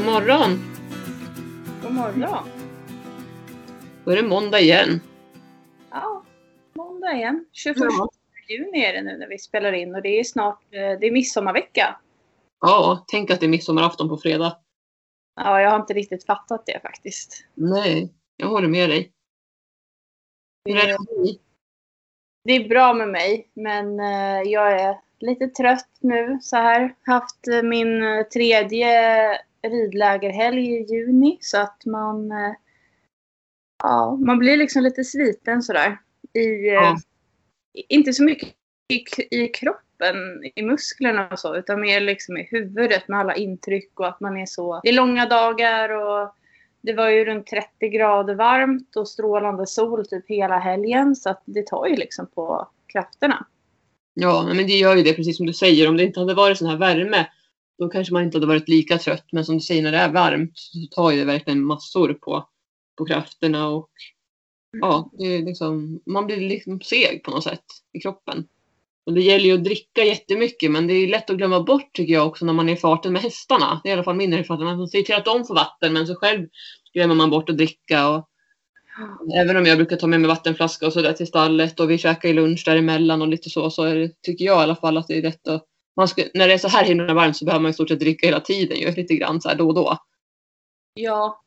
God morgon! God morgon! Då är det måndag igen. Ja, måndag igen. 21 Ja. juni är det nu när vi spelar in och det är snart eh, det är midsommarvecka. Ja, tänk att det är midsommarafton på fredag. Ja, jag har inte riktigt fattat det faktiskt. Nej, jag håller med dig. Hur är det med dig? Det är bra med mig, men eh, jag är lite trött nu så här. Haft eh, min tredje ridlägerhelg i juni så att man eh, Ja, man blir liksom lite sliten sådär. I, eh, Ja. Inte så mycket i, i kroppen, i musklerna och så, utan mer liksom i huvudet med alla intryck och att man är så... Det är långa dagar och det var ju runt 30 grader varmt och strålande sol typ hela helgen så att det tar ju liksom på krafterna. Ja, men det gör ju det precis som du säger. Om det inte hade varit sån här värme, då kanske man inte hade varit lika trött. Men som du säger, när det är varmt så tar det verkligen massor på, på krafterna. Och ja, det är liksom, man blir liksom seg på något sätt i kroppen. Och det gäller ju att dricka jättemycket, men det är lätt att glömma bort tycker jag också när man är i farten med hästarna. Det är i alla fall min erfarenhet. Man säger till att de får vatten, men så själv glömmer man bort att dricka. Och Även om jag brukar ta med mig vattenflaska och sådär till stallet och vi käkar ju lunch däremellan och lite så, så det, tycker jag i alla fall att det är rätt att ska, när det är så här himla varmt så behöver man i stort sett dricka hela tiden ju, lite grann så här då och då. Ja,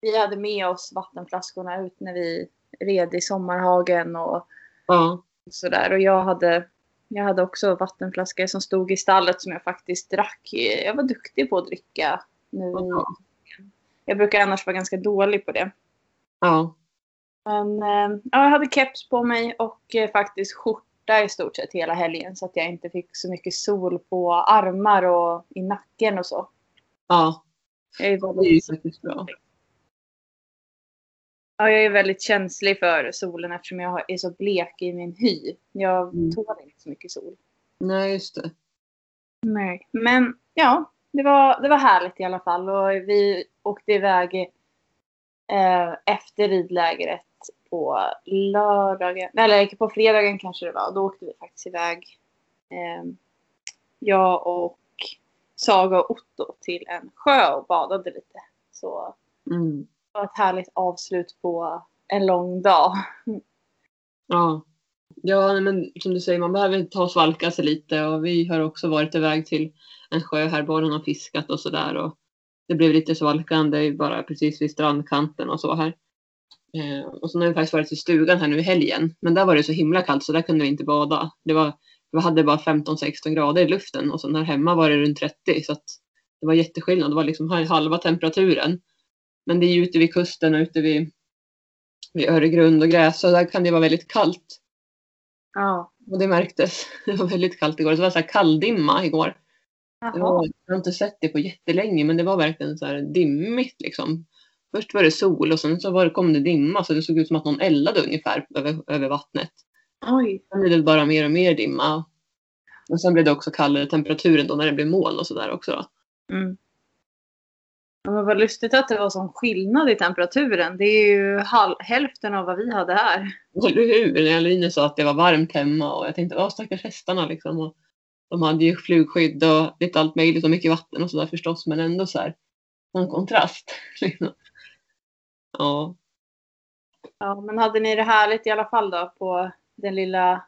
vi hade med oss vattenflaskorna ut när vi red i sommarhagen och Ja, sådär. Och jag hade, jag hade också vattenflaskor som stod i stallet som jag faktiskt drack. Jag var duktig på att dricka nu. Ja. Jag brukar annars vara ganska dålig på det. ja, Men eh, ja, jag hade keps på mig och eh, faktiskt skjorta i stort sett hela helgen så att jag inte fick så mycket sol på armar och i nacken och så. ja, Jag är det är ju väldigt, faktiskt bra. ja, jag är väldigt känslig för solen eftersom jag är så blek i min hy. Jag Mm. tål inte så mycket sol. Nej, just det. Nej. Men ja, det var, det var härligt i alla fall. Och vi åkte iväg eh, efter ridlägret på lördagen. Eller på fredagen kanske det var. Då åkte vi faktiskt iväg. Eh, jag och Saga och Otto till en sjö och badade lite. Så Mm. det var ett härligt avslut på en lång dag. Ja. Ja, men som du säger, man behöver ta och svalka sig lite och vi har också varit iväg till en sjö här, barnen har fiskat och sådär och det blev lite svalkande bara precis vid strandkanten och så här. Eh, och så har vi faktiskt varit i stugan här nu i helgen, men där var det så himla kallt så där kunde vi inte bada. Det var, vi hade bara 15-16 grader i luften och så här hemma var det runt 30 så det var jätteskillnad. Det var liksom halva temperaturen. Men det är ju ute vid kusten och ute vid, vid Öregrund och gräs så där kan det vara väldigt kallt. Ja. Och det märktes. Det var väldigt kallt igår. Det var så här kalldimma igår. Var, jag har inte sett det på jättelänge men det var verkligen så här dimmigt liksom. Först var det sol och sen så var det, kom det dimma så det såg ut som att någon eldade ungefär över, över vattnet. Oj. Sen blev det bara mer och mer dimma. Och sen blev det också kallare temperaturen då när det blev moln och sådär också. Mm. Ja, men vad lustigt att det var sån skillnad i temperaturen. Det är ju halv, hälften av vad vi hade här. Eller hur? När Line sa att det var varmt hemma och jag tänkte, åh stackars hästarna liksom. Och de hade ju flugskydd och lite allt möjligt och mycket vatten och sådär förstås men ändå så här en kontrast. Liksom. Ja, Ja, men hade ni det härligt i alla fall då på den lilla...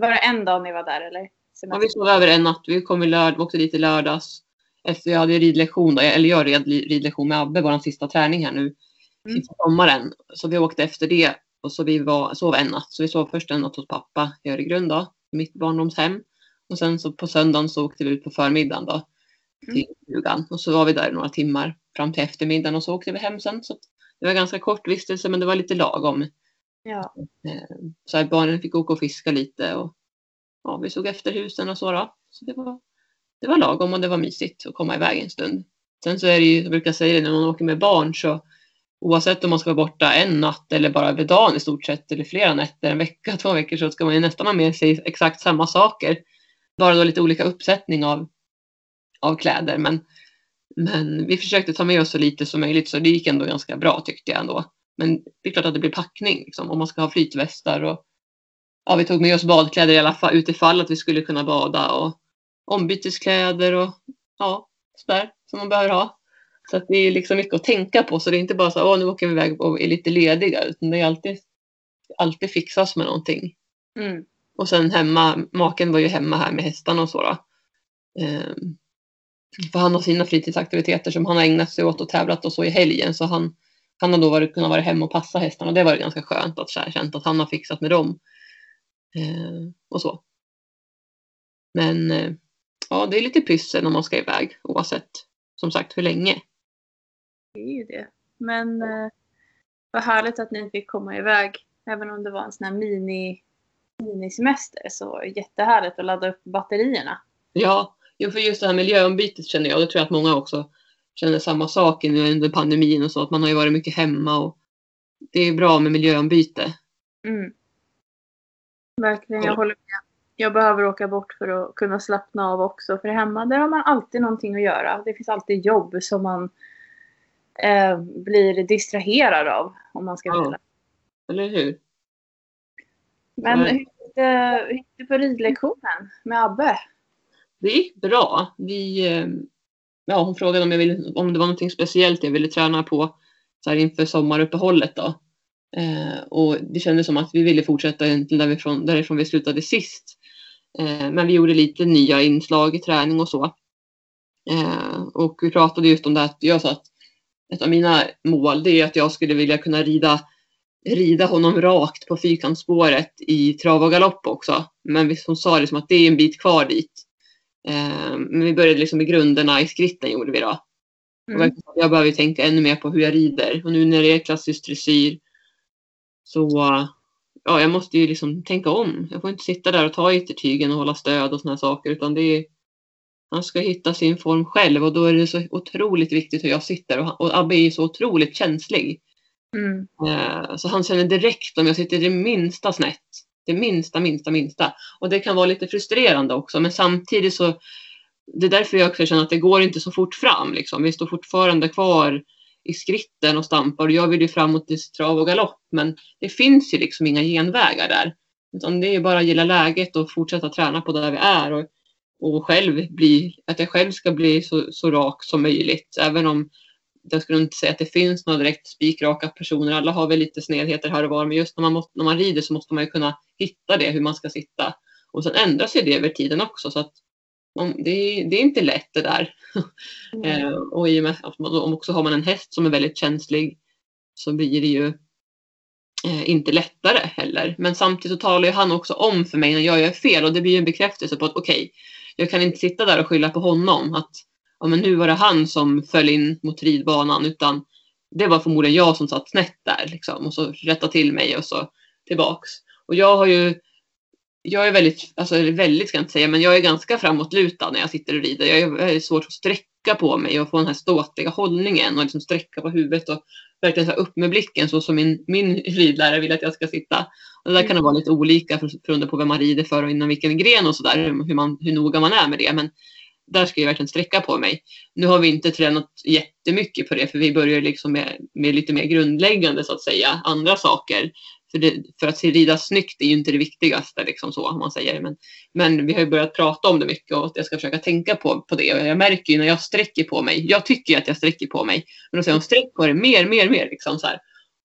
Var det en dag ni var där eller? Ja, vi sov över en natt. Vi kom i lörd, åkte dit i lördags. Efter jag hade ridlektion, då, eller jag red ridlektion med Abbe, vår sista träning här nu. Mm. Sista sommaren. Så vi åkte efter det. Och så vi var, sov en natt. Så vi sov först en natt hos pappa i Öregrund då. Mitt barndomshem. Och sen så på söndagen så åkte vi ut på förmiddagen då. Till stugan. Och så var vi där några timmar fram till eftermiddagen. Och så åkte vi hem sen. Så det var ganska kort vistelse men det var lite lagom. Ja. Eh, Så här, barnen fick åka och fiska lite och ja, vi såg efter husen och så då. Så det var, det var lagom och det var mysigt att komma iväg en stund. Sen så är det ju, jag brukar säga det när man åker med barn så oavsett om man ska vara borta en natt eller bara över dagen i stort sett eller flera nätter, en vecka, två veckor så ska man ju nästan ha med sig exakt samma saker. Bara då lite olika uppsättning av, av kläder. Men, men vi försökte ta med oss så lite som möjligt så det gick ändå ganska bra tyckte jag ändå. Men det är klart att det blir packning liksom, om man ska ha flytvästar och ja, vi tog med oss badkläder i alla fall utifall att vi skulle kunna bada och ombyteskläder och ja, sådär som man behöver ha. Så att det är liksom mycket att tänka på. Så det är inte bara så att nu åker vi iväg och är lite lediga. Utan det är alltid, alltid fixas med någonting. Mm. Och sen hemma, maken var ju hemma här med hästarna och så då. Ehm, för han har sina fritidsaktiviteter som han har ägnat sig åt och tävlat och så i helgen. Så han, han har då varit, kunnat vara hemma och passa hästarna. Det var ganska skönt att så här, känt att han har fixat med dem. Ehm, och så. Men eh, ja, det är lite pyssel när man ska iväg oavsett som sagt hur länge. Det är ju det. Men eh, vad härligt att ni fick komma iväg. Även om det var en sån här mini, minisemester så jättehärligt att ladda upp batterierna. Ja, jo, för just det här miljöombytet känner jag. Det tror jag att många också känner samma sak nu under pandemin och så. Att man har ju varit mycket hemma och det är bra med miljöombyte. Mm. Verkligen, jag Ja. håller med. Jag behöver åka bort för att kunna slappna av också. För hemma där har man alltid någonting att göra. Det finns alltid jobb som man eh, blir distraherad av. Om man ska Ja. vara Eller hur? Men hur gick det på ridlektionen med Abbe? Det gick bra. Vi, eh, ja, hon frågade om, jag ville, om det var någonting speciellt jag ville träna på så här inför sommaruppehållet. Då. Eh, och det kändes som att vi ville fortsätta därifrån, därifrån vi slutade sist. Eh, men vi gjorde lite nya inslag i träning och så. Eh, och vi pratade just om det att jag sa att ett av mina mål det är att jag skulle vilja kunna rida, rida honom rakt på fyrkantsspåret i trav och galopp också. Men hon sa liksom att det är en bit kvar dit. Eh, men vi började liksom med grunderna i skritten gjorde vi då. Mm. Jag behöver tänka ännu mer på hur jag rider. Och nu när det är klassisk dressyr så ja, jag måste ju liksom tänka om. Jag får inte sitta där och ta yttertygen och hålla stöd och såna här saker. Utan det är, han ska hitta sin form själv och då är det så otroligt viktigt hur jag sitter. Och, och Abbe är ju så otroligt känslig. Mm. Eh, Så han känner direkt om jag sitter det minsta snett. Det minsta, minsta, minsta. Och det kan vara lite frustrerande också. Men samtidigt så det är därför jag också känner att det går inte så fort fram. Liksom. Vi står fortfarande kvar i skritten och stampar. Och jag vill ju framåt i trav och galopp. Men det finns ju liksom inga genvägar där. Utan det är bara att gilla läget och fortsätta träna på där vi är. Och, och själv bli, att jag själv ska bli så, så rak som möjligt. Även om jag skulle inte säga att det finns några direkt spikraka personer. Alla har väl lite snedheter här och var. Men just när man, måste, när man rider så måste man ju kunna hitta det, hur man ska sitta. Och sen ändras ju det över tiden också. Så att man, det, är- det är inte lätt det där. Mm. Eh, och i och med att man, om också har man en häst som är väldigt känslig så blir det ju eh, inte lättare heller. Men samtidigt så talar ju han också om för mig när jag gör fel och det blir ju en bekräftelse på att okej, jag kan inte sitta där och skylla på honom att ja, men nu var det han som föll in mot ridbanan utan det var förmodligen jag som satt snett där liksom och så rätta till mig och så tillbaks. Och jag har ju jag är väldigt, alltså eller väldigt ska jag inte säga, men jag är ganska framåtlutad när jag sitter och rider. Jag är väldigt svårt att sträcka på mig och få den här ståtliga hållningen och liksom sträcka på huvudet och verkligen så upp med blicken så som min, min ridlärare vill att jag ska sitta. Och det där kan det vara lite olika beroende på vem man rider för och inom vilken gren och sådär, hur, man- hur noga man är med det. Men där ska jag verkligen sträcka på mig. Nu har vi inte tränat jättemycket på det för vi börjar liksom med, med lite mer grundläggande så att säga, andra saker. För, det, för att rida snyggt är ju inte det viktigaste, liksom så, om man säger. Men, men vi har ju börjat prata om det mycket och att jag ska försöka tänka på, på det. Och jag märker ju när jag sträcker på mig, jag tycker att jag sträcker på mig, men då säger hon sträck på dig mer, mer, mer. Liksom så här.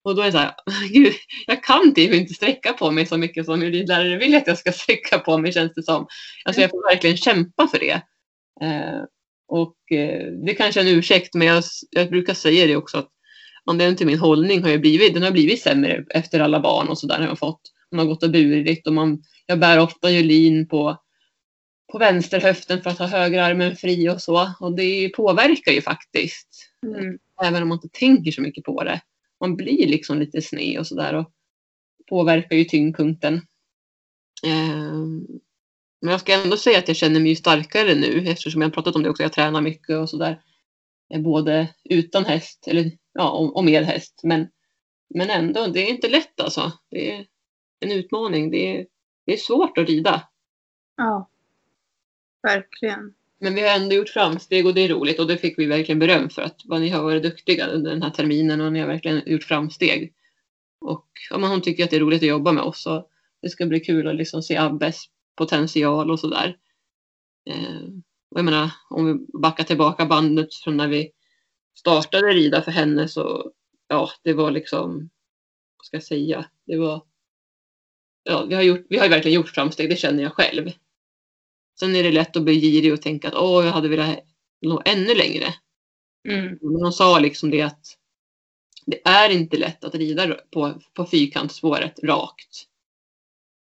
Och då är det så här, gud, jag kan typ inte sträcka på mig så mycket som min ridlärare vill att jag ska sträcka på mig känns det som. Alltså jag får verkligen kämpa för det. Eh, och eh, det kanske är en ursäkt, men jag, jag brukar säga det också att anledningen till min hållning har ju blivit, den har blivit sämre efter alla barn och sådär har jag fått. Man har gått och burit och man, jag bär ofta Julin på, på vänsterhöften för att ha högerarmen fri och så. Och det påverkar ju faktiskt. Mm. Även om man inte tänker så mycket på det. Man blir liksom lite sned och sådär och påverkar ju tyngdpunkten. Ehm, men jag ska ändå säga att jag känner mig starkare nu eftersom jag har pratat om det också. Jag tränar mycket och sådär. Eh, Både utan häst eller ja, och, och med häst. Men, men ändå, det är inte lätt alltså. Det är en utmaning. Det är, det är svårt att rida. Ja. Verkligen. Men vi har ändå gjort framsteg och det är roligt och det fick vi verkligen beröm för att vad ni har varit duktiga under den här terminen och ni har verkligen gjort framsteg. Och ja, men hon tycker att det är roligt att jobba med oss och det ska bli kul att liksom se Abbes potential och sådär. Eh, och jag menar, om vi backar tillbaka bandet från när vi startade rida för henne så, ja, det var liksom, vad ska jag säga, det var, ja, vi har, gjort, vi har verkligen gjort framsteg, det känner jag själv. Sen är det lätt att bli girig och tänka att åh, jag hade velat nå ännu längre. Mm. Men hon sa liksom det att det är inte lätt att rida på, på fyrkantsspåret rakt.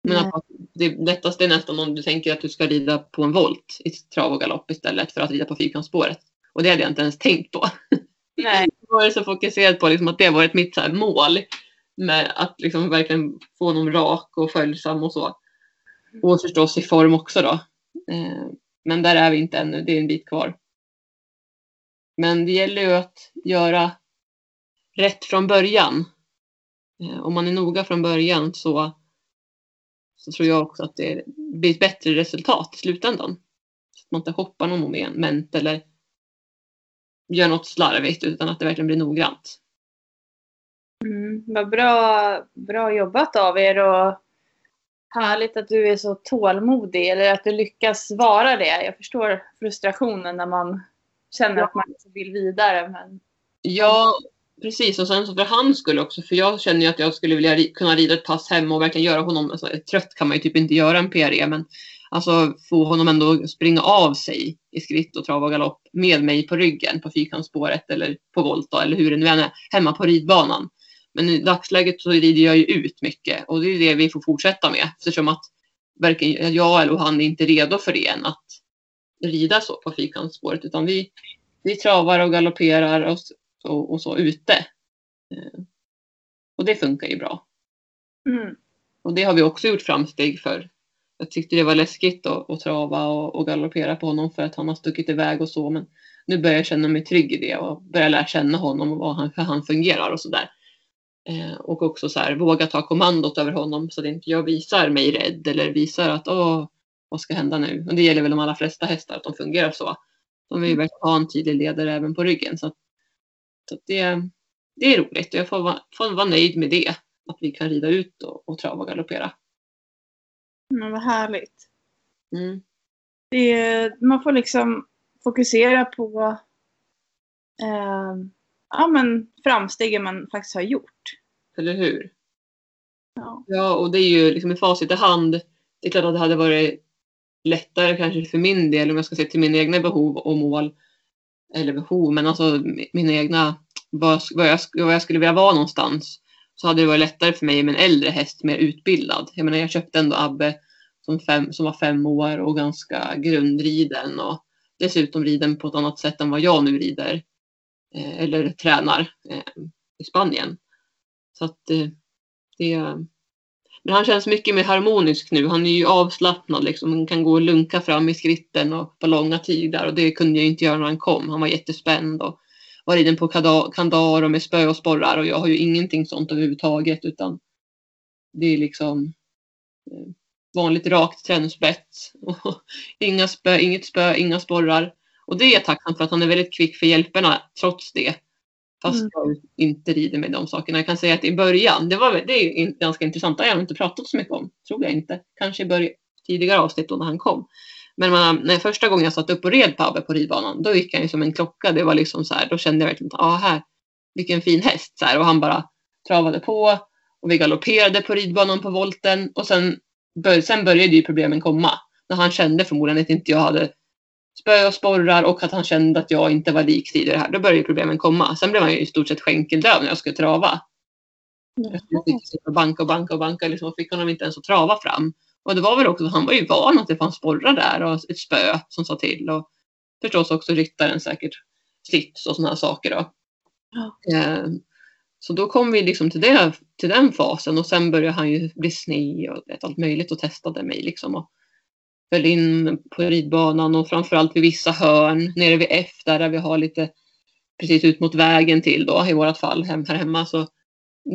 Men Nej. att det lättaste är nästan om du tänker att du ska rida på en volt i trav och galopp istället för att rida på fyrkantsspåret. Och det hade jag inte ens tänkt på. Nej. Jag var så fokuserad på liksom att det var ett mitt så mål. Med att liksom verkligen få honom rak och följsam och så. Och förstås i form också då. Eh, Men där är vi inte ännu, det är en bit kvar. Men det gäller ju att göra rätt från början. Eh, Om man är noga från början så, så tror jag också att det blir ett bättre resultat i slutändan. Så att man inte hoppar någon moment eller gör något slarvigt utan att det verkligen blir noggrant. Mm, vad bra, bra jobbat av er och härligt att du är så tålmodig eller att du lyckas vara det. Jag förstår frustrationen när man känner Ja. att man vill vidare. Men... Ja, precis. Och sen så för hans skull också. För jag känner ju att jag skulle vilja ri- kunna rida ett pass hemma och verkligen göra honom, alltså trött kan man ju typ inte göra en PRE, men alltså få honom ändå springa av sig i skritt och trav och galopp med mig på ryggen på fyrkantsspåret eller på volta eller hur det nu än är, hemma på ridbanan. Men i dagsläget så rider jag ju ut mycket och det är det vi får fortsätta med eftersom att varken jag eller han är inte redo för det än att rida så på fyrkantsspåret utan vi, vi travar och galopperar och, och, och så ute. Eh, Och det funkar ju bra. Mm. Och det har vi också gjort framsteg för. Jag tyckte det var läskigt att, att trava och, och galoppera på honom för att han har stuckit iväg och så. Men nu börjar jag känna mig trygg i det och börjar lära känna honom och vad han, hur han fungerar och sådär. Eh, och också så här, våga ta kommandot över honom så att inte jag visar mig rädd eller visar att åh, vad ska hända nu? Och det gäller väl de allra flesta hästar att de fungerar så. De vill ju verkligen ha en tydlig ledare även på ryggen. Så, att, så det, det är roligt och jag får vara, får vara nöjd med det. Att vi kan rida ut och, och trava och galoppera. Men vad härligt. Mm. Det, man får liksom fokusera på eh, ja, men framstegen man faktiskt har gjort. Eller hur? Ja. Ja, och det är ju liksom i facit i hand. Det är klart att det hade varit lättare kanske för min del om jag ska se till mina egna behov och mål. Eller behov, men alltså mina egna, vad, vad, jag, vad jag skulle vilja vara någonstans. Så hade det varit lättare för mig med en äldre häst, mer utbildad. Jag menar, jag köpte ändå Abbe som, fem, som var fem år och ganska grundriden och dessutom riden på ett annat sätt än vad jag nu rider. Eh, eller tränar eh, i Spanien. Så att eh, det, men han känns mycket mer harmonisk nu. Han är ju avslappnad liksom. Han kan gå och lunka fram i skritten och på långa tider och det kunde jag inte göra när han kom. Han var jättespänd och var riden på kandar och med spö och sporrar och jag har ju ingenting sånt överhuvudtaget utan det är liksom eh, vanligt rakt tränspett inga spö, inget spö, inga sporrar. Och det är jag tacksam för att han är väldigt kvick för hjälperna trots det. Fast Mm. jag inte rider med de sakerna. Jag kan säga att i början, det, var, det är ganska intressant, det har jag inte pratat så mycket om. Tror jag inte. Kanske i början, tidigare avsnitt då när han kom. Men man, när första gången jag satt upp och red på Abbe på ridbanan, då gick han ju som en klocka. Det var liksom så här, då kände jag verkligen att ah, här, vilken fin häst. Så här, och han bara travade på och vi galopperade på ridbanan på volten och sen, bör, sen började ju problemen komma. När han kände förmodligen att inte jag hade spö och sporrar och att han kände att jag inte var liksid i det här. Då började problemen komma. Sen blev han ju i stort sett skänkeldöv när jag skulle trava. Jag fick sitta och banka och banka och banka liksom, och fick honom inte ens att trava fram. Och det var väl också, han var ju van att det fanns sporrar där och ett spö som sa till. Och förstås också ryttaren säkert slips och sådana här saker. Då. Eh, så då kom vi liksom till, det, till den fasen och sen började han ju bli sned och vet, allt möjligt och testade mig liksom. Och föll in på ridbanan och framförallt vid vissa hörn nere vid F där, där vi har lite precis ut mot vägen till då i vårat fall hem, här hemma. Så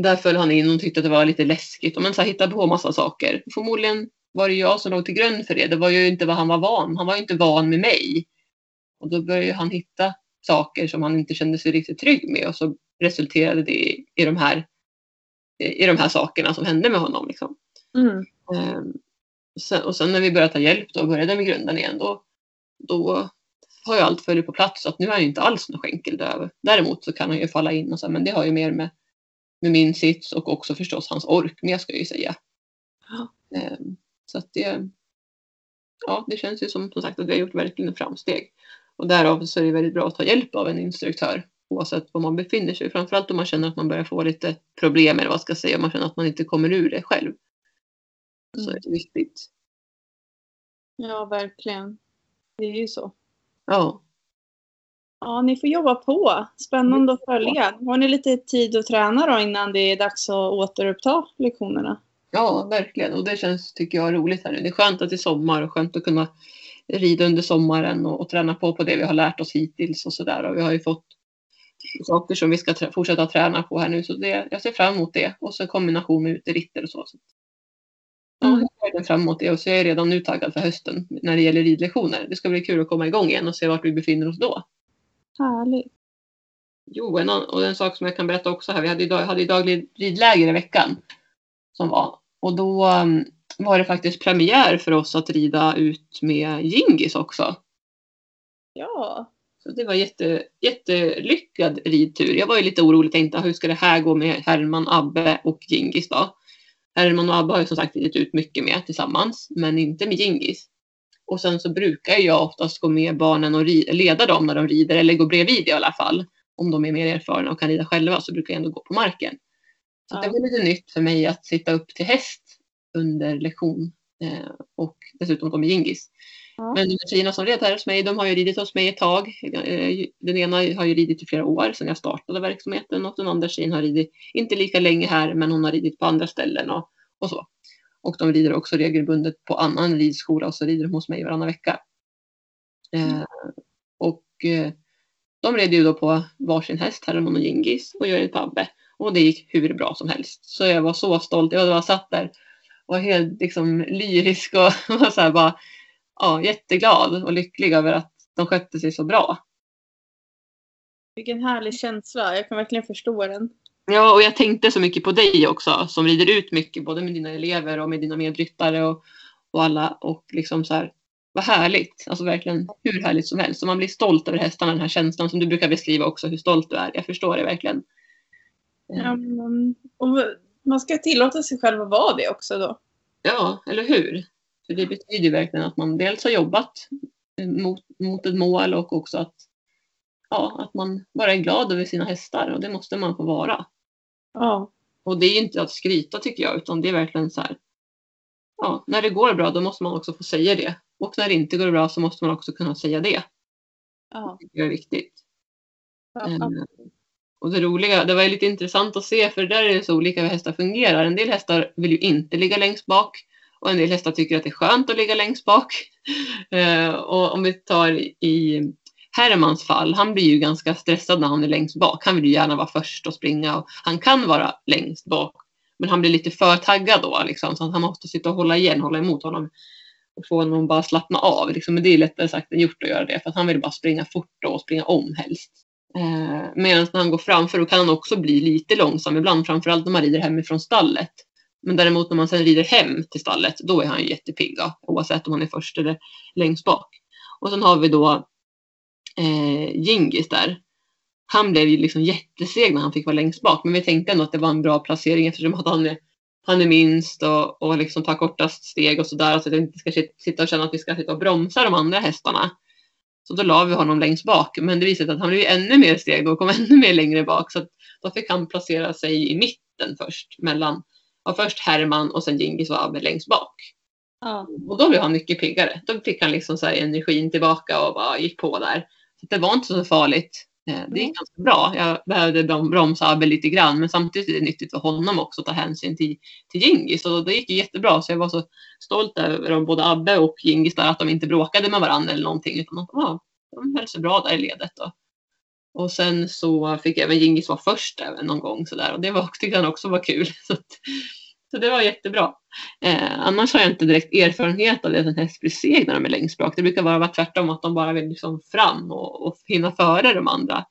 där föll han in och tyckte att det var lite läskigt. Och men så här, hittade på massa saker. Förmodligen var det jag som låg till grund för det. Det var ju inte vad han var van. Han var ju inte van med mig. Och då började han hitta saker som han inte kände sig riktigt trygg med. Och så resulterade det i, i, de, här, i de här sakerna som hände med honom. Liksom. Mm. Ehm, sen, och sen när vi började ta hjälp då och började med grundaren igen då, då har ju allt följt på plats så att nu är han inte alls någon skänkeldöv. Däremot så kan han ju falla in och så, men det har ju mer med, med min sits och också förstås hans ork med ska jag ju säga. Ja. Ehm, Så att det, ja, det känns ju som, som sagt att vi har gjort verkligen framsteg. Och därav så är det väldigt bra att ta hjälp av en instruktör oavsett var man befinner sig. Framförallt om man känner att man börjar få lite problem eller vad ska jag säga, om man känner att man inte kommer ur det själv. Så Mm. är det viktigt. Ja, verkligen. Det är ju så. Ja, Ja, ni får jobba på. Spännande att följa. Har ni lite tid att träna då innan det är dags att återuppta lektionerna? ja, verkligen. Och det känns, tycker jag, roligt här nu. Det är skönt att det är sommar och skönt att kunna rida under sommaren och, och träna på på det vi har lärt oss hittills och sådär. Och vi har ju fått saker som vi ska fortsätta träna på här nu. Så det, jag ser fram emot det. Och så kombination med uteritter och så. så. Ja, Mm. jag ser fram emot det och så är jag redan nu taggad för hösten när det gäller ridlektioner. Det ska bli kul att komma igång igen och se vart vi befinner oss då. Härligt. Jo, en, och en sak som jag kan berätta också här. Vi hade, idag, hade idag ridläger i veckan. Som var. Och då um, var det faktiskt premiär för oss att rida ut med Gingis också. Ja. Så det var jätte, jättelyckad ridtur. Jag var ju lite orolig och tänkte hur ska det här gå med Herman, Abbe och Gingis då? Herman och Abbe har ju som sagt ridit ut mycket med tillsammans, men inte med Gingis. Och sen så brukar jag oftast gå med barnen och leda dem när de rider, eller gå bredvid i alla fall. Om de är mer erfarna och kan rida själva så brukar jag ändå gå på marken. Så Ja. det var lite nytt för mig att sitta upp till häst under lektion eh, och dessutom gå med Gingis. Ja. Men tjejerna som red här hos mig, de har ju ridit hos mig ett tag. Eh, Den ena har ju ridit i flera år sedan jag startade verksamheten och den andra tjejen har ridit, inte lika länge här, men hon har ridit på andra ställen och, och så. Och de rider också regelbundet på annan ridskola och så rider de hos mig varannan vecka. Eh, och eh, de red ju då på varsin häst, Herman och Gingis, och jag red på Abbe. Och det gick hur bra som helst. Så jag var så stolt. Jag bara satt där och var helt liksom lyrisk och var så här bara ja, jätteglad och lycklig över att de skötte sig så bra. Vilken härlig känsla. Jag kan verkligen förstå den. Ja, och jag tänkte så mycket på dig också som rider ut mycket både med dina elever och med dina medryttare och, och alla och liksom så här vad härligt, alltså verkligen hur härligt som helst. Och man blir stolt över hästarna, den här känslan som du brukar beskriva också hur stolt du är. Jag förstår det verkligen. Ja, men, och man ska tillåta sig själv att vara det också då. Ja, eller hur? För det betyder verkligen att man dels har jobbat mot, mot ett mål och också att, ja, att man bara är glad över sina hästar och det måste man få vara. Ja. Och det är inte att skryta tycker jag, utan det är verkligen så här. Ja, när det går bra då måste man också få säga det. Och när det inte går bra så måste man också kunna säga det. Ja. Det är viktigt. ja. Eh, Och det roliga, det var ju lite intressant att se för där är det så olika hur hästar fungerar. En del hästar vill ju inte ligga längst bak och en del hästar tycker att det är skönt att ligga längst bak. Eh, och om vi tar i Hermans fall, han blir ju ganska stressad när han är längst bak. Han vill ju gärna vara först och springa och han kan vara längst bak. Men han blir lite för taggad då liksom, så att han måste sitta och hålla igen, hålla emot honom och få honom att bara slappna av. Liksom. Men det är lättare sagt än gjort att göra det för att han vill bara springa fort då och springa om helst. Eh, Medan när han går framför då kan han också bli lite långsam ibland, framförallt när man rider hemifrån stallet. Men däremot när man sen rider hem till stallet, då är han ju jättepigg, oavsett om han är först eller längst bak. Och sen har vi då eh, Gingis där. Han blev ju liksom jätteseg när han fick vara längst bak, men vi tänkte ändå att det var en bra placering eftersom att han är, han är minst och, och liksom tar kortast steg och sådär, så att vi inte ska sitta och känna att vi ska sitta och bromsa de andra hästarna. Så då la vi honom längst bak, men det visade sig att han blev ännu mer steg då och kom ännu mer längre bak. Så att då fick han placera sig i mitten först, mellan ja, först Herman och sen Gingis och Abbe längst bak. Ja. Och då blev han mycket piggare. Då fick han liksom så energin tillbaka och bara gick på där. Så det var inte så farligt. Eh, Det gick ganska bra. Jag behövde brom- bromsa Abbe lite grann, men samtidigt är det nyttigt för honom också att ta hänsyn till, till Gingis. Och det gick jättebra, så jag var så stolt över både Abbe och Gingis där, att de inte bråkade med varandra eller någonting, utan att de höll sig bra där i ledet. Då. Och sen så fick även Gingis vara först även någon gång sådär och det var, tyckte han också var kul. Så, att, så det var jättebra. Eh, annars har jag inte direkt erfarenhet av det att en häst blir seg när de är längst bak. Det brukar bara vara tvärtom, att de bara vill liksom fram och, och hinna före de andra.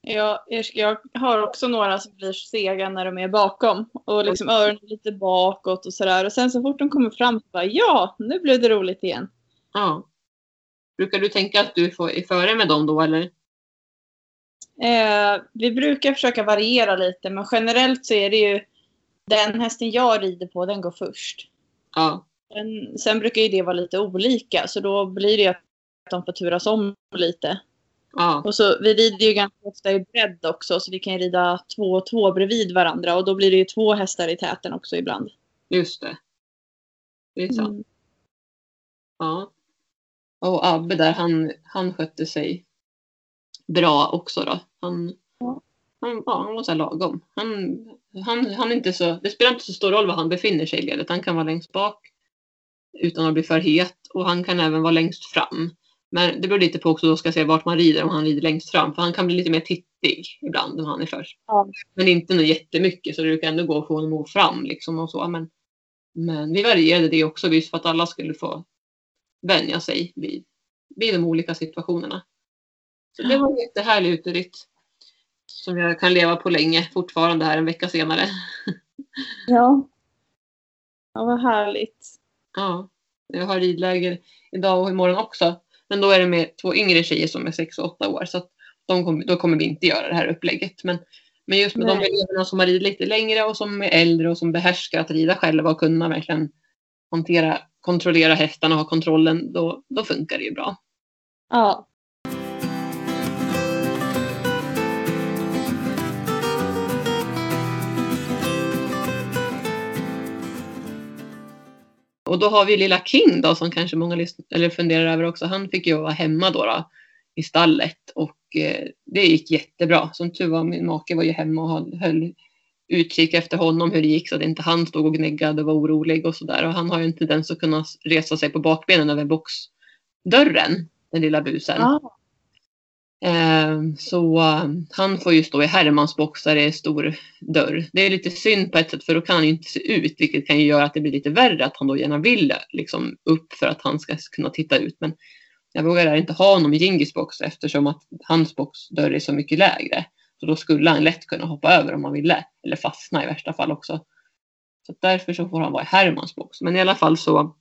Ja, jag, har också några som blir sega när de är bakom. Och liksom öronen lite bakåt och sådär. Och sen så fort de kommer fram så bara ja, nu blev det roligt igen. Ja. Brukar du tänka att du är före med dem då eller? Eh, vi brukar försöka variera lite men generellt så är det ju den hästen jag rider på den går först. Ja. Men sen brukar ju det vara lite olika så då blir det ju att de får turas om lite. Ja. Och så, vi rider ju ganska ofta i bredd också så vi kan ju rida två och två bredvid varandra och då blir det ju två hästar i täten också ibland. Just det. Det är sant. Mm. Ja. Och Abbe där, han, han skötte sig bra också då. Han, Ja. han, ja, han var så lagom. Han, han, han inte så, det spelar inte så stor roll var han befinner sig i ledet. Han kan vara längst bak utan att bli för het och han kan även vara längst fram. Men det beror lite på också då ska se vart man rider, om han rider längst fram. För han kan bli lite mer tittig ibland om han är först. Ja. Men inte något jättemycket så det kan ändå gå att få honom att gå fram liksom och så. Men, men vi varierade det också visst för att alla skulle få vänja sig vid, vid de olika situationerna. Så det var en jättehärlig uteritt. Som jag kan leva på länge fortfarande här en vecka senare. Ja. Ja, vad härligt. Ja, jag har ridläger idag och imorgon också. Men då är det med två yngre tjejer som är 6 och 8 år. Så de kommer, då kommer vi inte göra det här upplägget. Men, men just med de Nej. eleverna som har ridit lite längre och som är äldre och som behärskar att rida själva och kunna verkligen hantera, kontrollera hästarna och ha kontrollen, då, då funkar det ju bra. Ja. Och då har vi lilla King då som kanske många eller funderar över också. Han fick ju vara hemma då, då i stallet och eh, det gick jättebra. Som tur var min make var ju hemma och höll, höll utkik efter honom hur det gick så att inte han stod och gnäggade och var orolig och sådär. Och han har ju en tendens att kunna resa sig på bakbenen över boxdörren, den lilla busen. Ah. Eh, så eh, han får ju stå i Hermans box där det är stor dörr. Det är lite synd på ett sätt för då kan han ju inte se ut vilket kan ju göra att det blir lite värre att han då gärna vill liksom upp för att han ska kunna titta ut. Men jag vågar inte ha honom i Gingis box eftersom att hans boxdörr är så mycket lägre. Så då skulle han lätt kunna hoppa över om han ville. Eller fastna i värsta fall också. Så därför så får han vara i Hermans box. Men i alla fall så,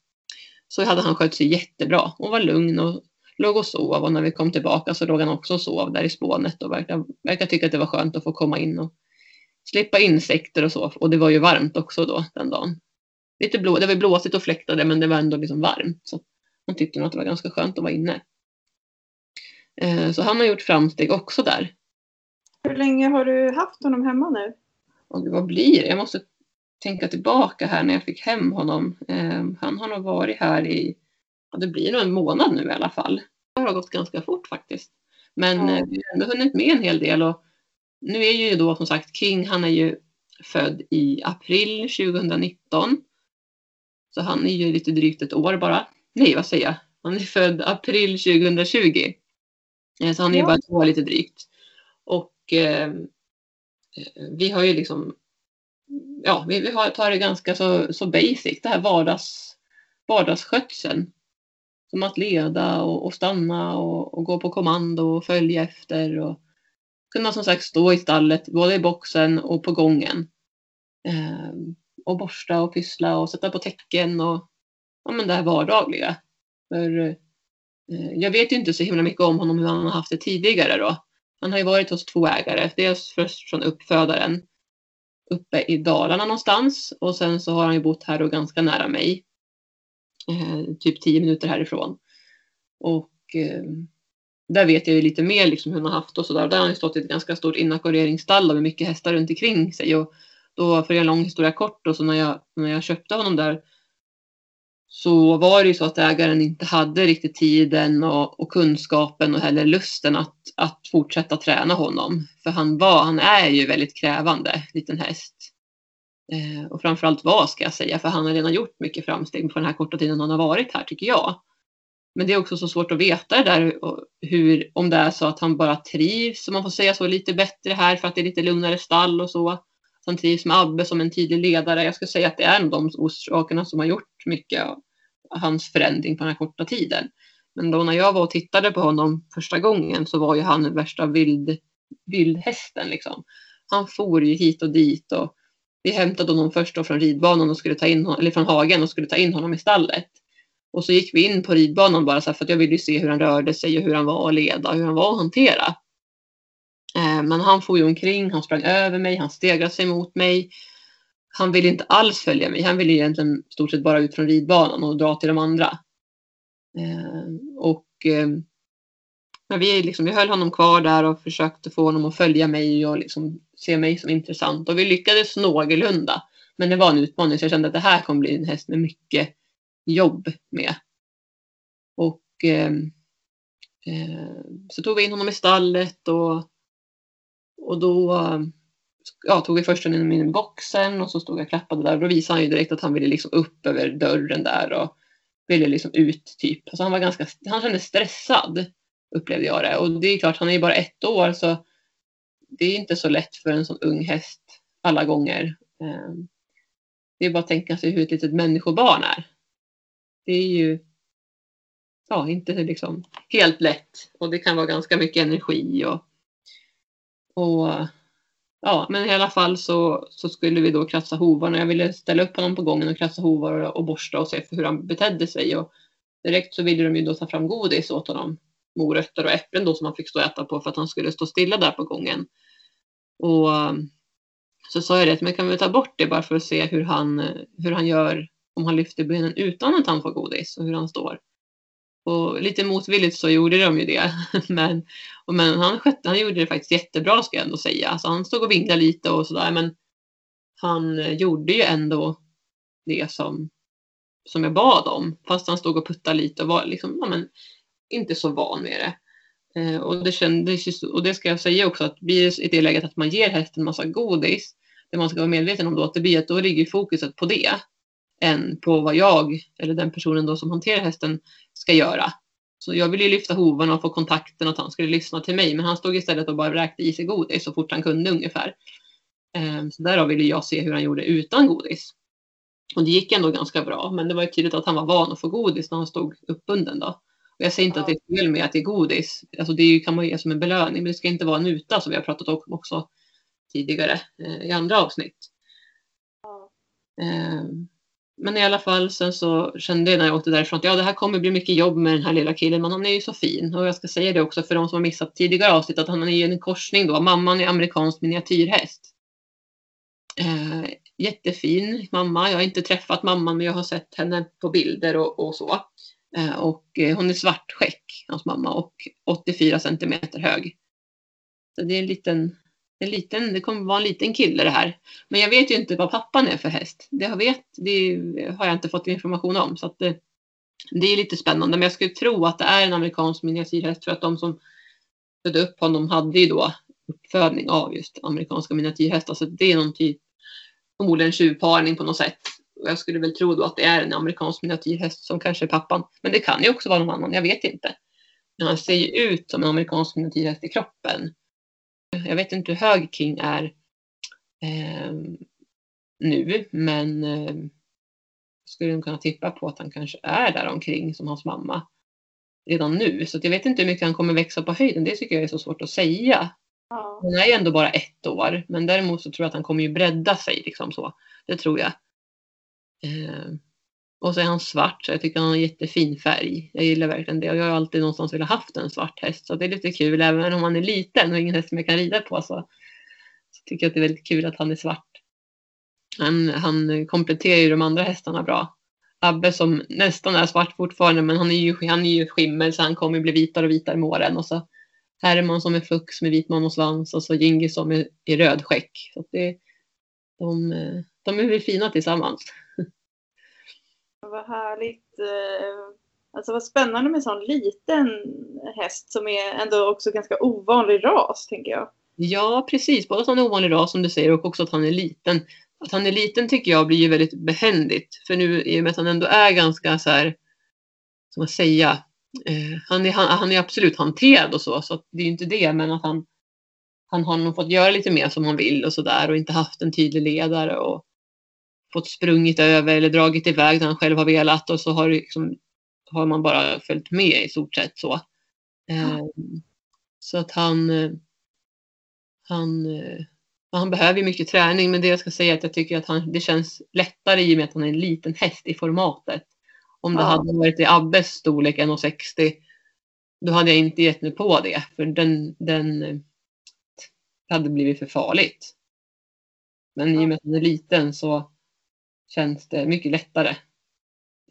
så hade han skött sig jättebra och var lugn och låg och sov och när vi kom tillbaka så låg han också och sov där i spånet och verkade, verkade tycka att det var skönt att få komma in och slippa insekter och så. Och det var ju varmt också då den dagen. Lite blå, det var blåsigt och fläktade men det var ändå liksom varmt. Så han tyckte nog att det var ganska skönt att vara inne. Eh, Så han har gjort framsteg också där. Hur länge har du haft honom hemma nu? Och vad blir det? Jag måste tänka tillbaka här när jag fick hem honom. Eh, Han har nog varit här i, det blir nog en månad nu i alla fall. Det har gått ganska fort faktiskt. Men eh, vi har ändå hunnit med en hel del och nu är ju då som sagt King, han är ju född i april 2019. Så han är ju lite drygt ett år bara. Nej, vad säger jag? Han är född april 2020. Eh, Så han är Ja. bara ett år lite drygt. Och eh, vi har ju liksom, ja, vi, vi har, tar det ganska så, så basic, det här vardags, vardagsskötseln. Som att leda och, och stanna och, och gå på kommando och följa efter och kunna som sagt stå i stallet, både i boxen och på gången. Eh, och borsta och pyssla och sätta på täcken och ja, men det här vardagliga. För eh, jag vet ju inte så himla mycket om honom hur han har haft det tidigare då. Han har ju varit hos två ägare. Dels först från uppfödaren uppe i Dalarna någonstans och sen så har han ju bott här och ganska nära mig. Eh, typ tio minuter härifrån. Och eh, där vet jag ju lite mer liksom hur han har haft och sådär. Där har han ju stått i ett ganska stort inackorderingsstall med mycket hästar runt omkring sig. Och då, för att göra en lång historia kort, då, så när jag, när jag köpte honom där så var det ju så att ägaren inte hade riktigt tiden och, och kunskapen och heller lusten att, att fortsätta träna honom. För han, var, han är ju väldigt krävande liten häst. Eh, och framförallt vad, ska jag säga, för han har redan gjort mycket framsteg på den här korta tiden han har varit här tycker jag. Men det är också så svårt att veta det där hur, om det är så att han bara trivs, om man får säga så, lite bättre här för att det är lite lugnare stall och så. Han trivs med Abbe som en tidig ledare. Jag skulle säga att det är de orsakerna som har gjort mycket av hans förändring på den här korta tiden. Men då när jag var och tittade på honom första gången så var ju han värsta vild, vildhästen liksom. Han for ju hit och dit och vi hämtade honom först då från ridbanan och skulle ta in honom, eller från hagen och skulle ta in honom i stallet. Och så gick vi in på ridbanan bara så här, för att jag ville se hur han rörde sig och hur han var att leda, hur han var att hantera. Eh, men han for ju omkring, han sprang över mig, han stegrade sig mot mig. Han ville inte alls följa mig. Han ville egentligen stort sett bara ut från ridbanan och dra till de andra. Eh, och eh, men vi, liksom, vi höll honom kvar där och försökte få honom att följa mig och liksom se mig som intressant. Och vi lyckades någorlunda. Men det var en utmaning så jag kände att det här kommer bli en häst med mycket jobb med. Och eh, eh, så tog vi in honom i stallet och, och då ja, tog vi först honom in i boxen och så stod jag och klappade där. Då visade han ju direkt att han ville liksom upp över dörren där och ville liksom ut typ. Alltså han var ganska, han kändes stressad upplevde jag det. Och det är klart, han är ju bara ett år så det är inte så lätt för en sån ung häst alla gånger. Eh, det är bara att tänka sig hur ett litet människobarn är. Det är ju ja, inte liksom helt lätt och det kan vara ganska mycket energi och, och ja, men i alla fall så, så skulle vi då kratsa hovarna. Jag ville ställa upp honom på gången och kratsa hovar och, och borsta och se hur han betedde sig och direkt så ville de ju då ta fram godis åt honom morötter och äpplen då som han fick stå och äta på för att han skulle stå stilla där på gången. Och um, så sa jag det, men kan vi ta bort det bara för att se hur han, hur han gör om han lyfter benen utan att han får godis och hur han står. Och lite motvilligt så gjorde de ju det. Men, och men han, skötte, han gjorde det faktiskt jättebra ska jag ändå säga. Alltså han stod och vinglade lite och sådär men han eh, gjorde ju ändå det som, som jag bad om. Fast han stod och puttade lite och var liksom, ja, men, inte så van med det. Eh, och, det kändes, och det ska jag säga också att blir i det läget att man ger hästen massa godis, det man ska vara medveten om då att det blir att då ligger fokuset på det än på vad jag eller den personen då som hanterar hästen ska göra. Så jag ville ju lyfta hovarna och få kontakten att han skulle lyssna till mig men han stod istället och bara räkte i sig godis så fort han kunde ungefär. Eh, så därav ville jag se hur han gjorde utan godis. Och det gick ändå ganska bra men det var ju tydligt att han var van att få godis när han stod uppbunden då. Jag säger inte ja. att det är fel med att det är godis. Alltså det kan man ge som en belöning. Men det ska inte vara en uta som vi har pratat om också tidigare eh, i andra avsnitt. Ja. Eh, men i alla fall sen så kände jag när jag åkte därifrån att ja, det här kommer bli mycket jobb med den här lilla killen, men han är ju så fin. Och jag ska säga det också för de som har missat tidigare avsnitt att han är ju en korsning då. Mamman är amerikansk miniatyrhäst. Eh, jättefin mamma. Jag har inte träffat mamman, men jag har sett henne på bilder och, och så. Eh, och eh, hon är svartskäck, hans mamma, och 84 centimeter hög. Så det är en liten, en liten, det kommer vara en liten kille det här. Men jag vet ju inte vad pappan är för häst. Det, har, vet, det har jag inte fått information om. Så att det, det är lite spännande. Men jag skulle tro att det är en amerikansk miniatyrhäst för att de som födde upp honom hade ju då uppfödning av just amerikanska miniatyrhästar. Så det är någon typ, förmodligen tjuvparning på något sätt. Och jag skulle väl tro då att det är en amerikansk miniatyrhäst som kanske är pappan. Men det kan ju också vara någon annan, jag vet inte. Men han ser ju ut som en amerikansk miniatyrhäst i kroppen. Jag vet inte hur hög King är eh, nu, men eh, skulle kunna tippa på att han kanske är där omkring som hans mamma redan nu. Så jag vet inte hur mycket han kommer växa på höjden. Det tycker jag är så svårt att säga. Ja. Han är ju ändå bara ett år, men däremot så tror jag att han kommer ju bredda sig liksom så. Det tror jag. Eh, och så är han svart så jag tycker han har en jättefin färg. Jag gillar verkligen det och jag har alltid någonstans velat haft en svart häst så det är lite kul även om han är liten och ingen häst som jag kan rida på så, så tycker jag att det är väldigt kul att han är svart. Han, han kompletterar ju de andra hästarna bra. Abbe som nästan är svart fortfarande men han är ju, han är ju skimmel så han kommer bli vitare och vitare med åren och så Herman som är fux med vit man och så Gingis som är i röd skäck. Så det, de, de är väl fina tillsammans. Vad härligt. Eh, alltså vad spännande med en sån liten häst som är ändå också ganska ovanlig ras, tänker jag. Ja, precis. Både att han är ovanlig ras som du säger och också att han är liten. Att han är liten tycker jag blir ju väldigt behändigt. För nu i och med att han ändå är ganska så här, som att säga, eh, han, är, han, han, är absolut hanterad och så, så det är ju inte det, men att han, han har nog fått göra lite mer som han vill och så där och inte haft en tydlig ledare och fått sprungit över eller dragit iväg när han själv har velat och så har, liksom, har man bara följt med i stort sett så. Eh, så att han, han, eh, han behöver mycket träning men det jag ska säga är att jag tycker att han, det känns lättare i och med att han är en liten häst i formatet. Om det Ja. hade varit i Abbes storlek 1,60 då hade jag inte gett mig på det. För den, den eh, hade blivit för farligt. Men i och med att den är liten så känns det mycket lättare.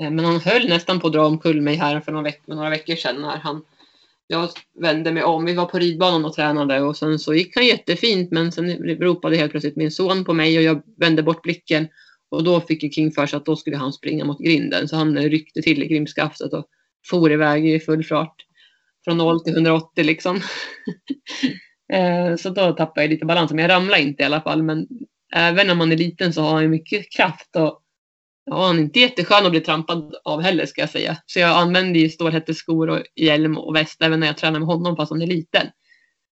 Eh, men han höll nästan på att dra omkull mig här för några, veck några veckor sedan när han jag vände mig om. Vi var på ridbanan och tränade och sen så gick han jättefint men sen ropade helt plötsligt min son på mig och jag vände bort blicken och då fick ju King för sig att då skulle han springa mot grinden så han ryckte till i grimskaftet och for iväg i full fart. Från 0 till 180 liksom. Eh, så då tappade jag lite balans men jag ramlade inte i alla fall men även när man är liten så har han ju mycket kraft och Ja, han är inte jätteskön att bli trampad av heller ska jag säga. Så jag använder ju stålhätteskor och hjälm och väst även när jag tränar med honom fast han är liten.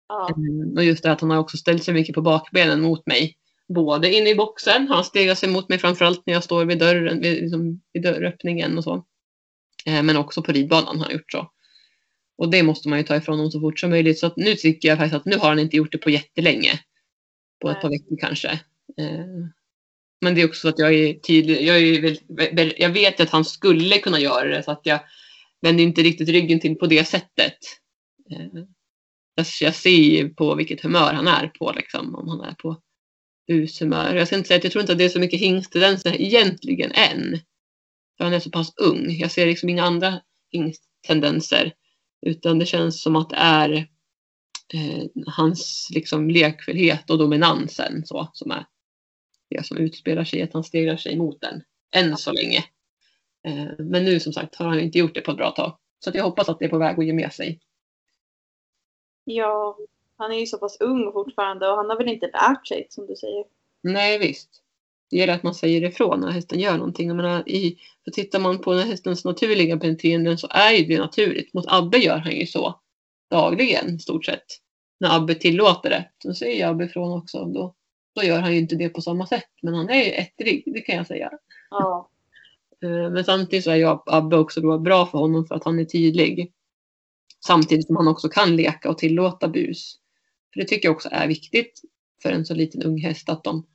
Ja. Mm, Och just det att han har också ställt sig mycket på bakbenen mot mig. Både inne i boxen, han stegar sig mot mig framförallt när jag står vid dörren, vid, liksom, vid dörröppningen och så. Eh, Men också på ridbanan har han gjort så. Och det måste man ju ta ifrån honom så fort som möjligt. Så nu tycker jag faktiskt att nu har han inte gjort det på jättelänge. På ett Nej. par veckor kanske. Eh, men det är också så att jag är tydlig. Jag, är väl, jag vet att han skulle kunna göra det så att jag vänder inte riktigt ryggen till på det sättet. Eh, jag, jag ser ju på vilket humör han är på liksom. Om han är på bushumör. Jag ska inte säga att jag tror inte att det är så mycket hingsttendenser egentligen än. För han är så pass ung. Jag ser liksom inga andra hingsttendenser. Utan det känns som att det är eh, hans liksom lekfullhet och dominansen så, som är det som utspelar sig, att han stegrar sig mot den. Än så länge. Eh, men nu som sagt har han inte gjort det på ett bra tag. Så jag hoppas att det är på väg att ge med sig. ja, han är ju så pass ung fortfarande och han har väl inte lärt sig som du säger. Nej visst. Det gäller att man säger ifrån när hästen gör någonting. Jag menar, i, för tittar man på hästens naturliga beteenden så är ju det naturligt. Mot Abbe gör han ju så dagligen i stort sett. När Abbe tillåter det. Så säger Abbe ifrån också. Då, då gör han ju inte det på samma sätt. Men han är ju ettrig, det kan jag säga. Ja. Eh, Men samtidigt så är ju Abbe också då bra för honom för att han är tydlig. Samtidigt som han också kan leka och tillåta bus. För det tycker jag också är viktigt för en så liten ung häst att de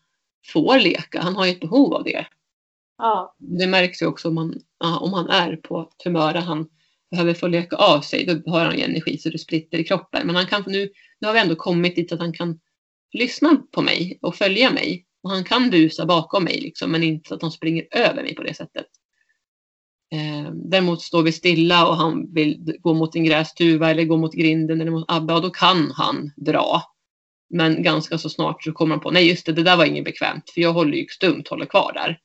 får leka. Han har ju ett behov av det. Ja. Det märks ju också om han, om han är på ett humör där han behöver få leka av sig. Då har han ju energi så det spritter i kroppen. Men han kan nu, nu har vi ändå kommit dit att han kan lyssna på mig och följa mig. Och han kan busa bakom mig liksom, men inte så att han springer över mig på det sättet. Eh, däremot står vi stilla och han vill gå mot en grästuva eller gå mot grinden eller mot Abba och då kan han dra. Men ganska så snart så kommer han på, nej just det, det där var inget bekvämt för jag håller ju stumt, håller kvar där.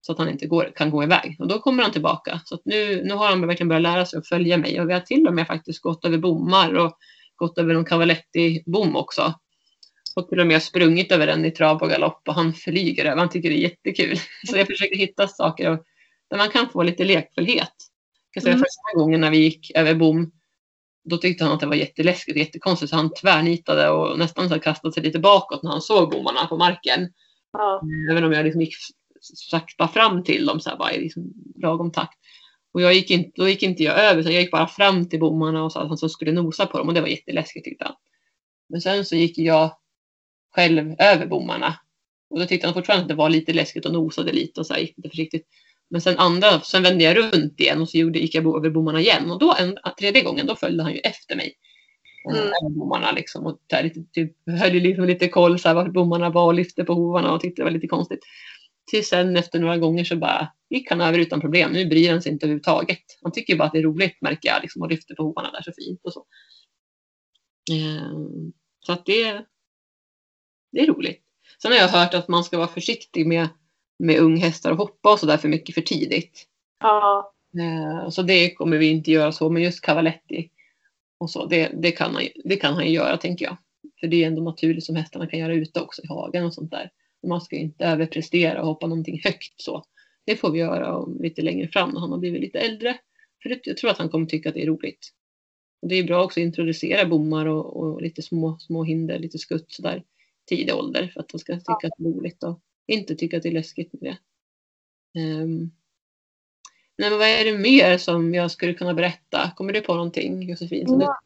Så att han inte går, kan gå iväg. Och då kommer han tillbaka. Så att nu, nu har han verkligen börjat lära sig att följa mig. Och vi har till och med faktiskt gått över bommar och gått över en Cavaletti-bom också. Och till och med sprungit över den i trav och galopp och han flyger över. Han tycker det är jättekul. Så jag försöker hitta saker där man kan få lite lekfullhet. Säga, Mm. Första gången när vi gick över bom då tyckte han att det var jätteläskigt och jättekonstigt så han tvärnitade och nästan så kastade sig lite bakåt när han såg bommarna på marken. Ja. Även om jag liksom gick sakta fram till dem så här bara i liksom lagom takt. Och jag gick inte, då gick inte jag över utan jag gick bara fram till bommarna och sa att han skulle nosa på dem och det var jätteläskigt tyckte han. Men sen så gick jag själv över bommarna. Och då tyckte han fortfarande att det var lite läskigt och nosade lite och så här gick lite försiktigt. Men sen andra, sen vände jag runt igen och så gjorde, gick jag över bommarna igen. Och då en, tredje gången, då följde han ju efter mig. Mm. Mm. Bommarna liksom. Och där typ, höll liksom lite koll så här, vart bommarna var och lyfte på hovarna och tyckte det var lite konstigt. Tills sen efter några gånger så bara gick han över utan problem. Nu bryr han sig inte överhuvudtaget. Han tycker bara att det är roligt märker jag liksom, och lyfter på hovarna där så fint och så. Ehm, så att det, det är roligt. Sen har jag hört att man ska vara försiktig med, med unghästar och hoppa och sådär för mycket för tidigt. Ja. Eh, Så det kommer vi inte göra så, men just Cavaletti och så, det, det, kan han, det kan han göra tänker jag. För det är ändå naturligt som hästarna kan göra ute också i hagen och sånt där. Man ska inte överprestera och hoppa någonting högt så. Det får vi göra lite längre fram när han har blivit lite äldre. För det, jag tror att han kommer tycka att det är roligt. Och det är bra också att introducera bommar och, och lite små, små hinder, lite skutt sådär tidig ålder för att de ska tycka att det är roligt och inte tycka att det är läskigt med det. Nej, men vad är det mer som jag skulle kunna berätta? Kommer du på någonting Josefin? Ja.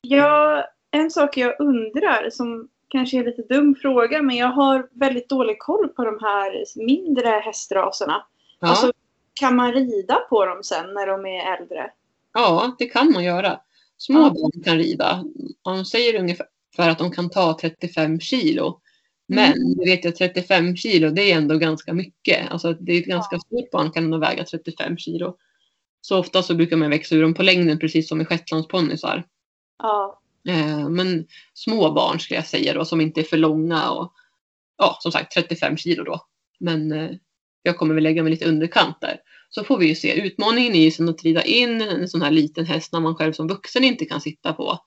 ja, en sak jag undrar som kanske är en lite dum fråga men jag har väldigt dålig koll på de här mindre hästraserna. Ja. Alltså, kan man rida på dem sen när de är äldre? Ja, det kan man göra. Små Ja. barn kan rida. De säger ungefär att de kan ta 35 kilo. Men Mm. vet att 35 kilo det är ändå ganska mycket. Alltså det är ett ganska stort barn kan ändå väga 35 kilo. Så ofta så brukar man växa ur dem på längden precis som i shetlandsponnysar. Ja. Eh, men små barn skulle jag säga då som inte är för långa och ja som sagt 35 kilo då. Men eh, jag kommer väl lägga mig lite underkant där. Så får vi ju se. Utmaningen är ju sen att rida in en sån här liten häst när man själv som vuxen inte kan sitta på.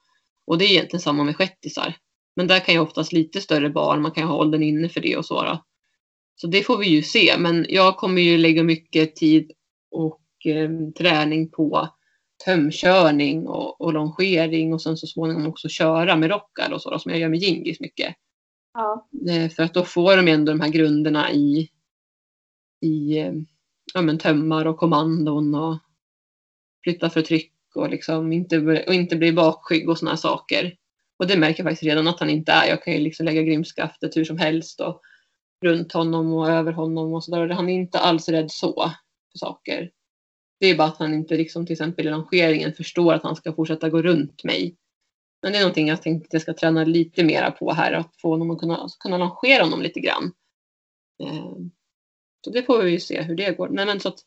Och det är egentligen samma med shettisar. Men där kan ju oftast lite större barn, man kan ju ha åldern inne för det och så. Då. Så det får vi ju se. Men jag kommer ju lägga mycket tid och eh, träning på tömkörning och, och longering och sen så småningom också köra med rockar och så då, som jag gör med jingis mycket. Ja. Eh, För att då får de ändå de här grunderna i, i eh, ja, men tömmar och kommandon och flytta för tryck och, liksom inte, och inte bli bakskygg och sådana saker. Och det märker jag faktiskt redan att han inte är. Jag kan ju liksom lägga grimskaftet hur som helst och runt honom och över honom och sådär. Han är inte alls rädd så för saker. Det är bara att han inte liksom till exempel i rangeringen förstår att han ska fortsätta gå runt mig. Men det är någonting jag tänkte att jag ska träna lite mera på här. Att få honom att kunna, kunna rangera honom lite grann. Eh, så det får vi ju se hur det går. Nej, men så att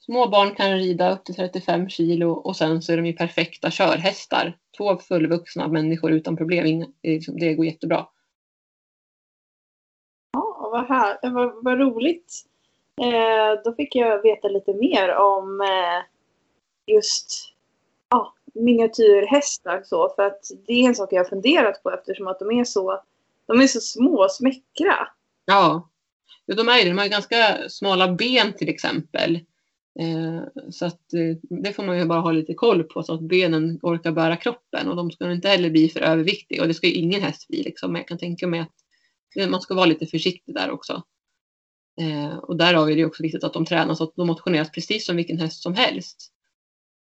små barn kan rida upp till 35 kilo och sen så är de ju perfekta körhästar. Två fullvuxna människor utan problem. Det liksom- Det går jättebra. Ja, vad, här, vad, vad roligt. Eh, då fick jag veta lite mer om eh, just ja, miniatyrhästar. Så, för att det är en sak jag har funderat på eftersom att de är så, de är så små och smäckra. Ja, de är ju. De har ju ganska smala ben till exempel. Eh, så att eh, det får man ju bara ha lite koll på så att benen orkar bära kroppen och de ska inte heller bli för överviktiga och det ska ju ingen häst bli liksom. Men jag kan tänka mig att eh, man ska vara lite försiktig där också. Och där har vi det också viktigt att de tränas så att de motioneras precis som vilken häst som helst.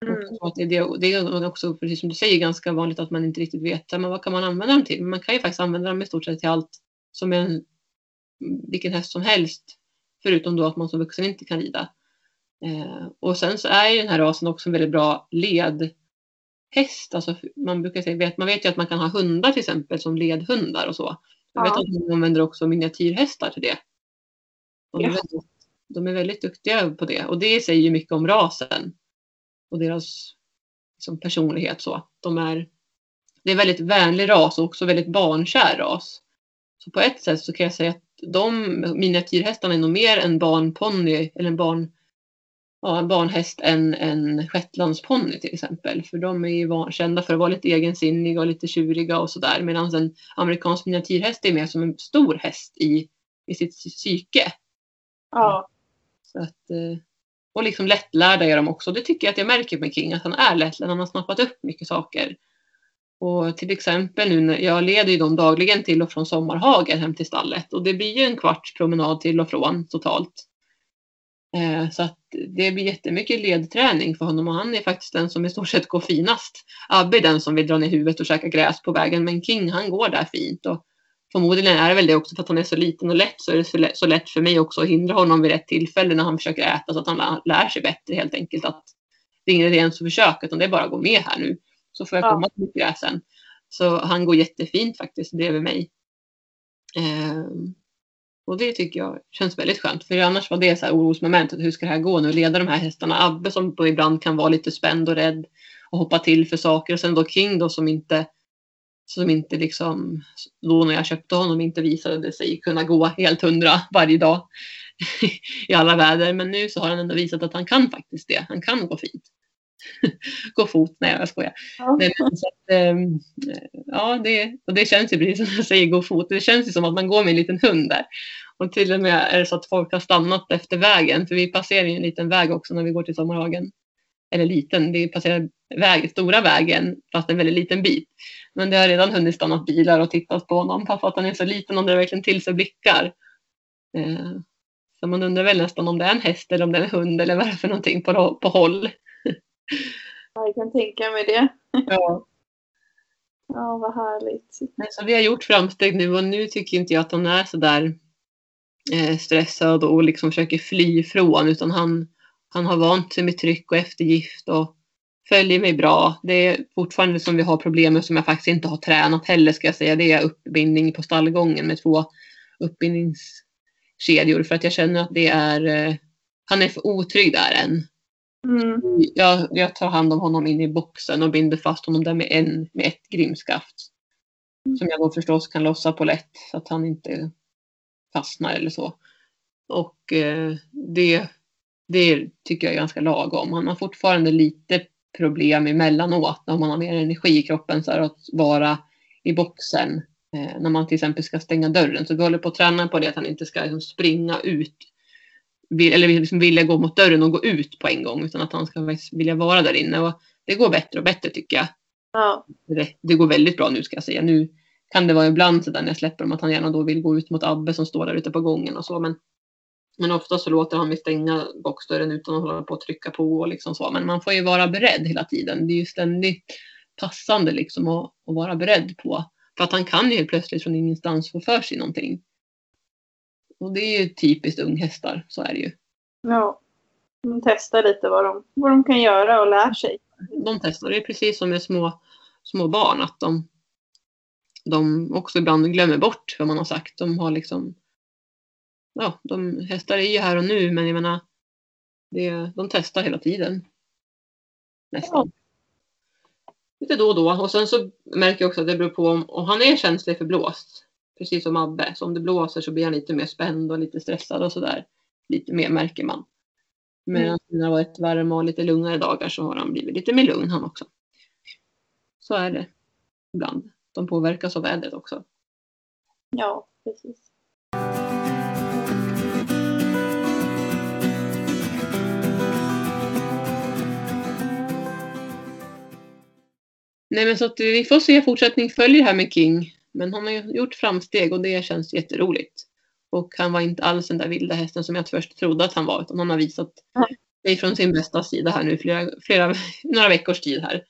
Mm. Och det, det, det är också, precis som du säger, ganska vanligt att man inte riktigt vet men vad kan man använda dem till. Men man kan ju faktiskt använda dem i stort sett till allt som en, vilken häst som helst. Förutom då att man som vuxen inte kan rida. Eh, och sen så är ju den här rasen också en väldigt bra ledhäst. Alltså man brukar säga, vet, man vet ju att man kan ha hundar till exempel som ledhundar och så. Jag vet Ja. att man använder också miniatyrhästar till det. De är, Ja. väldigt, de är väldigt duktiga på det och det säger ju mycket om rasen och deras liksom, personlighet. Så. De är, det är en väldigt vänlig ras och också väldigt barnkär ras. Så på ett sätt så kan jag säga att de miniatyrhästarna är nog mer en barnponny eller en, barn, ja, en barnhäst än en shetlandsponny till exempel. För de är ju kända för att vara lite egensinniga och lite tjuriga och sådär. Medan en amerikansk miniatyrhäst är mer som en stor häst i, i sitt psyke. Ja. Så att, eh, och liksom lättlärda är de också. Det tycker jag att jag märker med King, att han är lättlärd. Han har snappat upp mycket saker. Och till exempel nu när jag leder ju dem dagligen till och från sommarhagen hem till stallet. Och det blir ju en kvarts promenad till och från totalt. Eh, så att det blir jättemycket ledträning för honom och han är faktiskt den som i stort sett går finast. Abbe är den som vill dra ner huvudet och käka gräs på vägen men King han går där fint. Och förmodligen är det väl det också för att han är så liten och lätt så är det så lätt, för mig också att hindra honom vid rätt tillfälle när han försöker äta så att han lär- sig bättre helt enkelt. Att det är ingen idé ens att försöka utan det är bara att gå med här nu. Så får jag Ja. komma till gräsen. Så han går jättefint faktiskt bredvid mig. Och det tycker jag känns väldigt skönt. För annars var det så här orosmomentet. Hur ska det här gå nu? Leda de här hästarna. Abbe som då ibland kan vara lite spänd och rädd och hoppa till för saker. Och sen då King då som inte som inte liksom då när jag köpte honom inte visade sig kunna gå helt hundra varje dag i alla väder. Men nu så har han ändå visat att han kan faktiskt det. Han kan gå fint. gå fot. Nej, jag skojar. Ja. Nej, så att, ehm, ja, det, och det känns ju precis som jag säger, gå fot. Det känns ju som att man går med en liten hund där. Och till och med är det så att folk har stannat efter vägen. För vi passerar ju en liten väg också när vi går till Sommarhagen. Eller liten, vi passerar väg, stora vägen fast en väldigt liten bit. Men det har redan hunnit stannat bilar och tittat på honom. Fast att han är så liten och drar verkligen till sig blickar. Eh, så man undrar väl nästan om det är en häst eller om det är en hund eller vad det är för någonting på, på håll. Jag kan tänka mig det. Ja. Ja, vad härligt. Men så vi har gjort framsteg nu och nu tycker inte jag att han är så där eh, stressad och liksom försöker fly ifrån utan han, Han har vant sig med tryck och eftergift och följer mig bra. Det är fortfarande som vi har problem med som jag faktiskt inte har tränat heller ska jag säga. Det är uppbindning på stallgången med två uppbindningskedjor för att jag känner att det är, eh, han är för otrygg där än. Mm. Jag, jag tar hand om honom in i boxen och binder fast honom där med, en, med ett grimskaft. Mm. Som jag då förstås kan lossa på lätt så att han inte fastnar eller så. Och eh, det, det tycker jag är ganska lagom. Han har fortfarande lite problem emellanåt när man har mer energi i kroppen så här, att vara i boxen eh, när man till exempel ska stänga dörren. Så vi håller på att träna på det att han inte ska liksom, springa ut vill, eller liksom vilja gå mot dörren och gå ut på en gång utan att han ska vilja vara där inne. Och det går bättre och bättre tycker jag. Ja. Det, det går väldigt bra nu ska jag säga. Nu kan det vara ibland så där när jag släpper dem att han gärna då vill gå ut mot Abbe som står där ute på gången och så. Men, men ofta så låter han mig stänga boxdörren utan att hålla på att trycka på och liksom så. Men man får ju vara beredd hela tiden. Det är ju ständigt passande liksom att, att vara beredd på. För att han kan ju helt plötsligt från ingenstans få för sig någonting. Och det är ju typiskt unghästar, så är det ju. ja. De testar lite vad de, vad de kan göra och lär sig. De testar, det är precis som med små, små barn, att de, de också ibland glömmer bort vad man har sagt. De har liksom, ja, de hästar är ju här och nu, men jag menar, det, de testar hela tiden. Nästan. Lite då och då. Och sen så märker jag också att det beror på om, om han är känslig för blåst. Precis som Abbe. Så om det blåser så blir han lite mer spänd och lite stressad och sådär. Lite mer märker man. Men Mm. när det har varit varma och lite lugnare dagar så har han blivit lite mer lugn han också. Så är det ibland. De påverkas av vädret också. Ja, precis. Nej men så att vi får se fortsättning följer här med King. Men han har ju gjort framsteg och det känns jätteroligt. Och han var inte alls den där vilda hästen som jag först trodde att han var. Utan han har visat sig från sin bästa sida här nu flera, flera, några veckors tid här.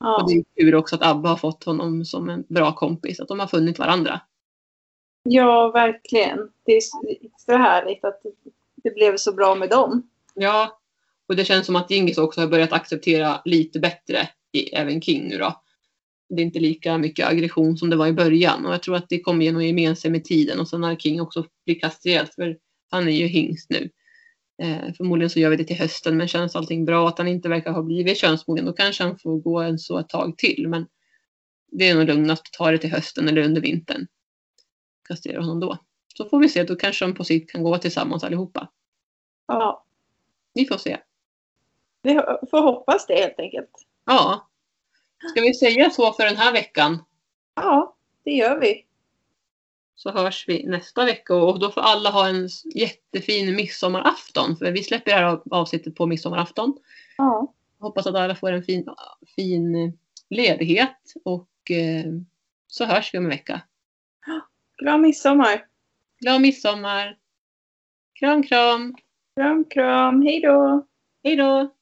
Ja. Och det är kul också att Abba har fått honom som en bra kompis. Att de har funnit varandra. ja, verkligen. Det är extra härligt att det blev så bra med dem. Ja, och det känns som att Djingis också har börjat acceptera lite bättre även King nu då. Det är inte lika mycket aggression som det var i början och jag tror att det kommer genom gemensamt med tiden och sen när King också blir kastrerad för han är ju hingst nu. Eh, förmodligen så gör vi det till hösten men känns allting bra att han inte verkar ha blivit könsmogen då kanske han får gå en så ett tag till men det är nog lugnast att ta det till hösten eller under vintern. Kastrera honom då. Så får vi se, då kanske de på sikt kan gå tillsammans allihopa. Ja, Vi får se. vi får hoppas det helt enkelt. Ja. Ska vi säga så för den här veckan? Ja, det gör vi. Så hörs vi nästa vecka och då får alla ha en jättefin midsommarafton. För vi släpper det här avsnittet på midsommarafton. Ja, Hoppas att alla får en fin, fin ledighet och eh, så hörs vi om en vecka. glad midsommar. Glad midsommar! Kram kram! Kram, kram. Hej då. Hej då!